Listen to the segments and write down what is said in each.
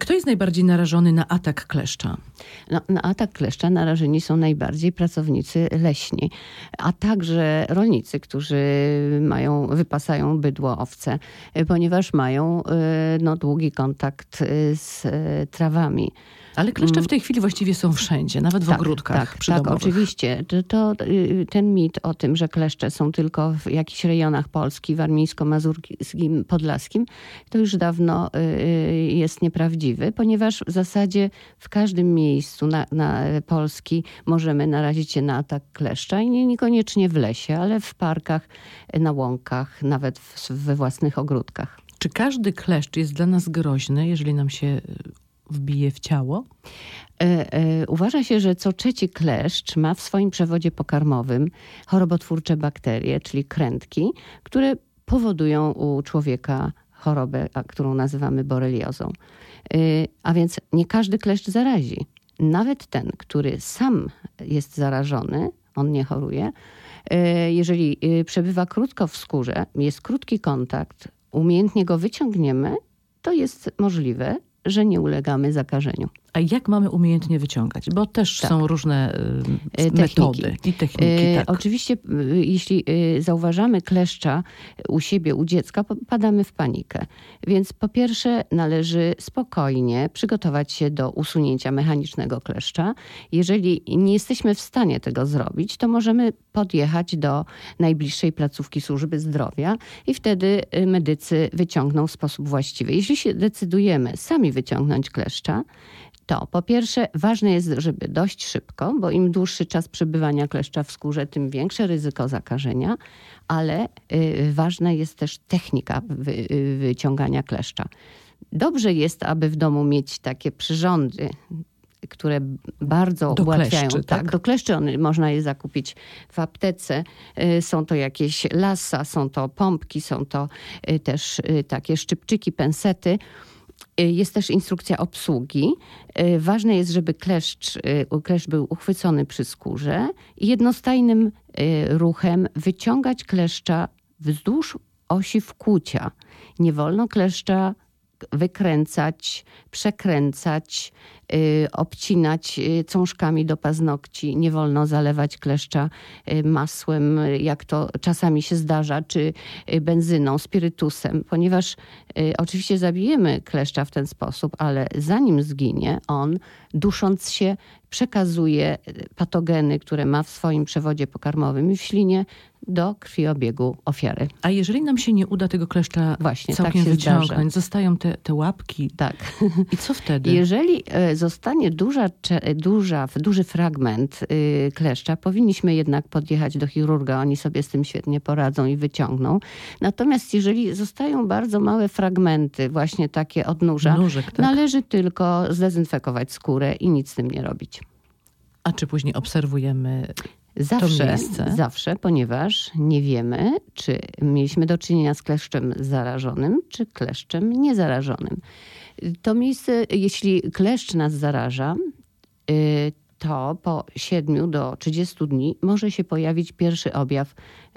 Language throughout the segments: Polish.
Kto jest najbardziej narażony na atak kleszcza? No, na atak kleszcza narażeni są najbardziej pracownicy leśni, a także rolnicy, którzy mają, wypasają bydło, owce, ponieważ mają y, no, długi kontakt y, z y, trawami. Ale kleszcze w tej chwili właściwie są wszędzie, nawet w Tak, ogródkach tak, tak, oczywiście. To, to, y, ten mit o tym, że kleszcze są tylko w jakichś rejonach Polski, warmińsko-mazurskim, podlaskim, to już dawno y, jest nieprawdziwy, ponieważ w zasadzie w każdym miejscu na, na Polski możemy narazić się na atak kleszcza i nie, niekoniecznie w lesie, ale w parkach, na łąkach, nawet w, we własnych ogródkach. Czy każdy kleszcz jest dla nas groźny, jeżeli nam się y, wbije w ciało? E, e, Uważa się, że co trzeci kleszcz ma w swoim przewodzie pokarmowym chorobotwórcze bakterie, czyli krętki, które powodują u człowieka chorobę, którą nazywamy boreliozą. E, A więc nie każdy kleszcz zarazi. Nawet ten, który sam jest zarażony, on nie choruje, jeżeli przebywa krótko w skórze, jest krótki kontakt, umiejętnie go wyciągniemy, to jest możliwe, że nie ulegamy zakażeniu. A jak mamy umiejętnie wyciągać? Bo też Tak. są różne y, E, metody techniki. i techniki. E, tak. Oczywiście, y, jeśli y, zauważamy kleszcza u siebie, u dziecka, padamy w panikę. Więc po pierwsze, należy spokojnie przygotować się do usunięcia mechanicznego kleszcza. Jeżeli nie jesteśmy w stanie tego zrobić, to możemy podjechać do najbliższej placówki służby zdrowia i wtedy y, medycy wyciągną w sposób właściwy. Jeśli się decydujemy sami wyciągnąć kleszcza, to po pierwsze ważne jest, żeby dość szybko, bo im dłuższy czas przebywania kleszcza w skórze, tym większe ryzyko zakażenia, ale y, ważna jest też technika wy, y, wyciągania kleszcza. Dobrze jest, aby w domu mieć takie przyrządy, które bardzo Do ułatwiają. kleszczy, tak? do kleszczy one, można je zakupić w aptece. Y, Są to jakieś lasa, są to pompki, są to y, też y, takie szczypczyki, pensety. Y, Jest też instrukcja obsługi. Y, Ważne jest, żeby kleszcz, y, kleszcz był uchwycony przy skórze i jednostajnym ruchem wyciągać kleszcza wzdłuż osi wkłucia. Nie wolno kleszcza wykręcać, przekręcać, y, obcinać y, cążkami do paznokci. Nie wolno zalewać kleszcza y, masłem, jak to czasami się zdarza, czy benzyną, spirytusem, ponieważ oczywiście zabijemy kleszcza w ten sposób, ale zanim zginie, on dusząc się przekazuje patogeny, które ma w swoim przewodzie pokarmowym i w ślinie do krwiobiegu ofiary. A jeżeli nam się nie uda tego kleszcza Właśnie, tak całkiem się wyciągnąć, zdarza. zostają te, te łapki. Tak. I co wtedy? Jeżeli e, zostanie duża, cze- duża, duży fragment y, kleszcza, powinniśmy jednak podjechać do chirurga. Oni sobie z tym świetnie poradzą i wyciągną. Natomiast jeżeli zostają bardzo małe fragmenty, właśnie takie odnóża, Nóżek, tak? należy tylko zdezynfekować skórę i nic z tym nie robić. A czy później obserwujemy Zawsze, zawsze, ponieważ nie wiemy, czy mieliśmy do czynienia z kleszczem zarażonym, czy kleszczem niezarażonym. To miejsce, jeśli kleszcz nas zaraża, y, to po 7 do 30 dni może się pojawić pierwszy objaw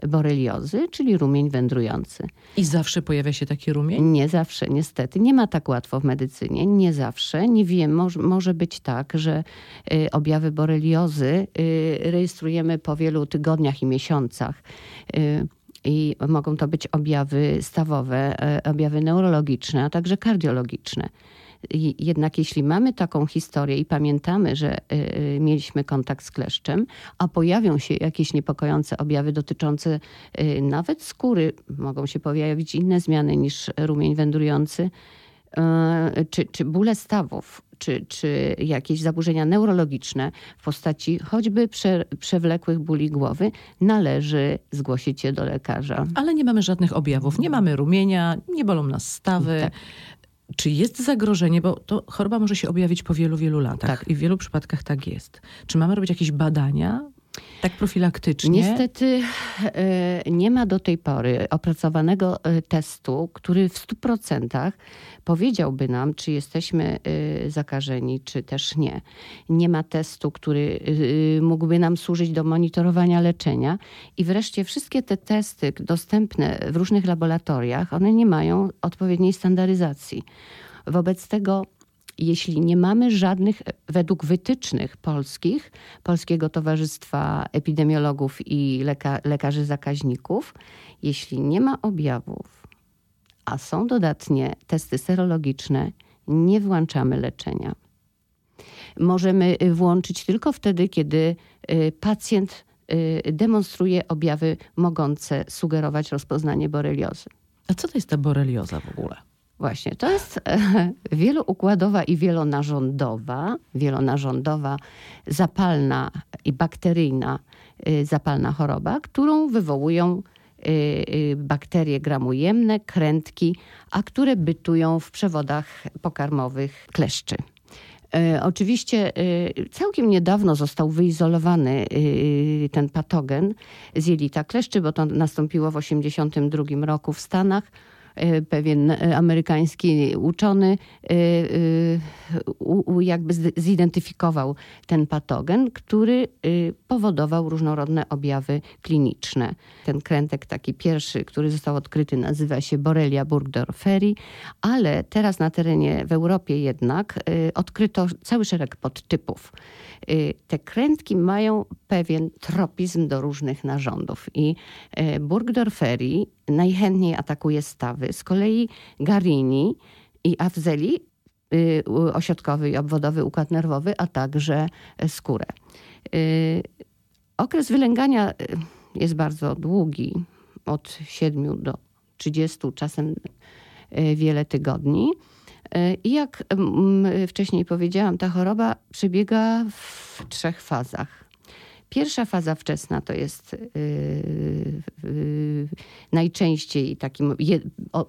boreliozy, czyli rumień wędrujący. I zawsze pojawia się taki rumień? Nie zawsze, niestety. Nie ma tak łatwo w medycynie. Nie zawsze. Nie wiem, może, może być tak, że y, objawy boreliozy y, rejestrujemy po wielu tygodniach i miesiącach. Y, I mogą to być objawy stawowe, e, objawy neurologiczne, a także kardiologiczne. Jednak jeśli mamy taką historię i pamiętamy, że y, y, mieliśmy kontakt z kleszczem, a pojawią się jakieś niepokojące objawy dotyczące y, nawet skóry, mogą się pojawić inne zmiany niż rumień wędrujący, czy, czy bóle stawów, czy, czy jakieś zaburzenia neurologiczne w postaci choćby prze, przewlekłych bóli głowy, należy zgłosić je do lekarza. Ale nie mamy żadnych objawów. Nie mamy rumienia, nie bolą nas stawy. Tak. Czy jest zagrożenie, bo to choroba może się objawić po wielu, wielu latach Tak. i w wielu przypadkach tak jest. Czy mamy robić jakieś badania, tak profilaktycznie? Niestety e, nie ma do tej pory opracowanego e, testu, który w 100% powiedziałby nam, czy jesteśmy e, zakażeni, czy też nie. Nie ma testu, który mógłby nam służyć do monitorowania leczenia. I wreszcie wszystkie te testy dostępne w różnych laboratoriach, one nie mają odpowiedniej standaryzacji. Wobec tego jeśli nie mamy żadnych, według wytycznych polskich, Polskiego Towarzystwa Epidemiologów i leka, Lekarzy Zakaźników, jeśli nie ma objawów, a są dodatnie testy serologiczne, nie włączamy leczenia. Możemy y, włączyć tylko wtedy, kiedy y, pacjent y, demonstruje objawy mogące sugerować rozpoznanie boreliozy. A co to jest ta borelioza w ogóle? Właśnie, to jest e, wieloukładowa i wielonarządowa, wielonarządowa, zapalna i bakteryjna y, zapalna choroba, którą wywołują y, bakterie gramujemne, krętki, a które bytują w przewodach pokarmowych kleszczy. E, Oczywiście e, całkiem niedawno został wyizolowany e, ten patogen z jelita kleszczy, bo to nastąpiło w 1982 roku w Stanach. E, Pewien e, amerykański uczony u- jakby zidentyfikował ten patogen, który powodował różnorodne objawy kliniczne. Ten krętek taki pierwszy, który został odkryty nazywa się Borrelia burgdorferi, ale teraz na terenie w Europie jednak y, odkryto cały szereg podtypów. Y, Te krętki mają pewien tropizm do różnych narządów i y, Burgdorferi najchętniej atakuje stawy. Z kolei Garini i Afzeli y, ośrodkowy i obwodowy układ nerwowy, a także y, skórę. Y, Okres wylęgania y, jest bardzo długi, od 7 do 30, czasem wiele tygodni. I jak mm, wcześniej powiedziałam, ta choroba przebiega w trzech fazach. Pierwsza faza wczesna to jest yy, yy, najczęściej takim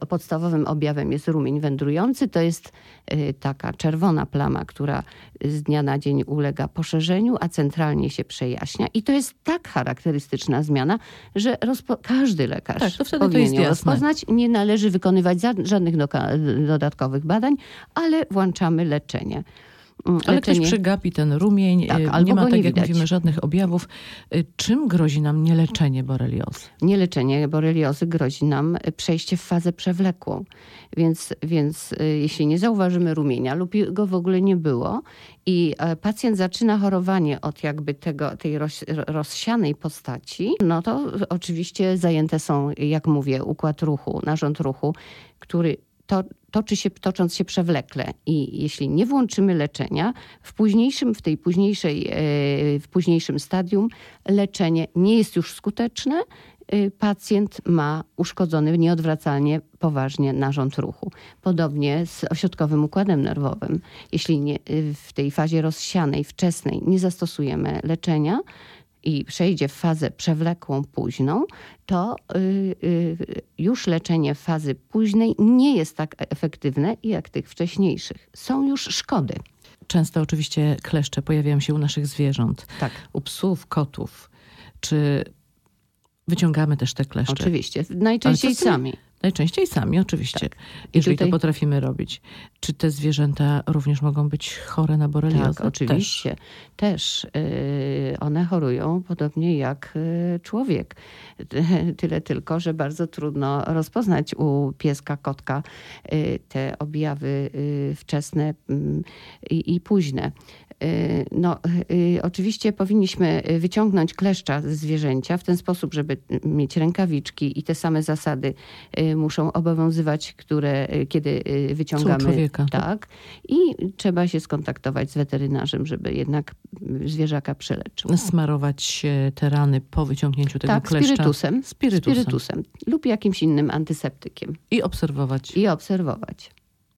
podstawowym objawem jest rumień wędrujący. To jest taka czerwona plama, która z dnia na dzień ulega poszerzeniu, a centralnie się przejaśnia. I to jest tak charakterystyczna zmiana, że każdy lekarz Tak, to wtedy to powinien jest ją rozpoznać. Nie należy wykonywać żadnych dodatkowych badań, ale włączamy leczenie. Mm, Ale ktoś przegapi ten rumień, Tak, y, albo nie ma, tak nie jak widać. mówimy, żadnych objawów. Y, Czym grozi nam nieleczenie boreliozy? Nieleczenie boreliozy grozi nam przejście w fazę przewlekłą. Więc, więc y, jeśli nie zauważymy rumienia lub go w ogóle nie było i e, pacjent zaczyna chorowanie od jakby tego, tej roz, rozsianej postaci, no to oczywiście zajęte są, jak mówię, układ ruchu, narząd ruchu, który to, toczy się, tocząc się przewlekle. I jeśli nie włączymy leczenia, w późniejszym, w tej późniejszej, e, w późniejszym stadium leczenie nie jest już skuteczne, y, pacjent ma uszkodzony nieodwracalnie poważnie narząd ruchu. Podobnie z ośrodkowym układem nerwowym. Jeśli nie, y, w tej fazie rozsianej, wczesnej nie zastosujemy leczenia i przejdzie w fazę przewlekłą, późną, to y, y, już leczenie fazy późnej nie jest tak efektywne jak tych wcześniejszych. Są już szkody. Często oczywiście kleszcze pojawiają się u naszych zwierząt, Tak. u psów, kotów. Czy wyciągamy też te kleszcze? Oczywiście. Najczęściej sami. Najczęściej sami, oczywiście. I Jeżeli tutaj- to potrafimy robić. Czy te zwierzęta również mogą być chore na boreliozę? Tak, oczywiście. Też, y, one chorują podobnie jak y, człowiek. Tyle tylko, że bardzo trudno rozpoznać u pieska, kotka y, te objawy y, wczesne mm, i, późne. Y, No, y, oczywiście powinniśmy wyciągnąć kleszcza ze zwierzęcia w ten sposób, żeby mieć rękawiczki i te same zasady muszą obowiązywać, które y, kiedy y, wyciągamy. człowieka. Tak. I trzeba się skontaktować z weterynarzem, żeby jednak zwierzaka przeleczył. Smarować się te rany po wyciągnięciu tego Tak, kleszcza. spirytusem, Spirytusem. spirytusem lub jakimś innym antyseptykiem I obserwować. i obserwować.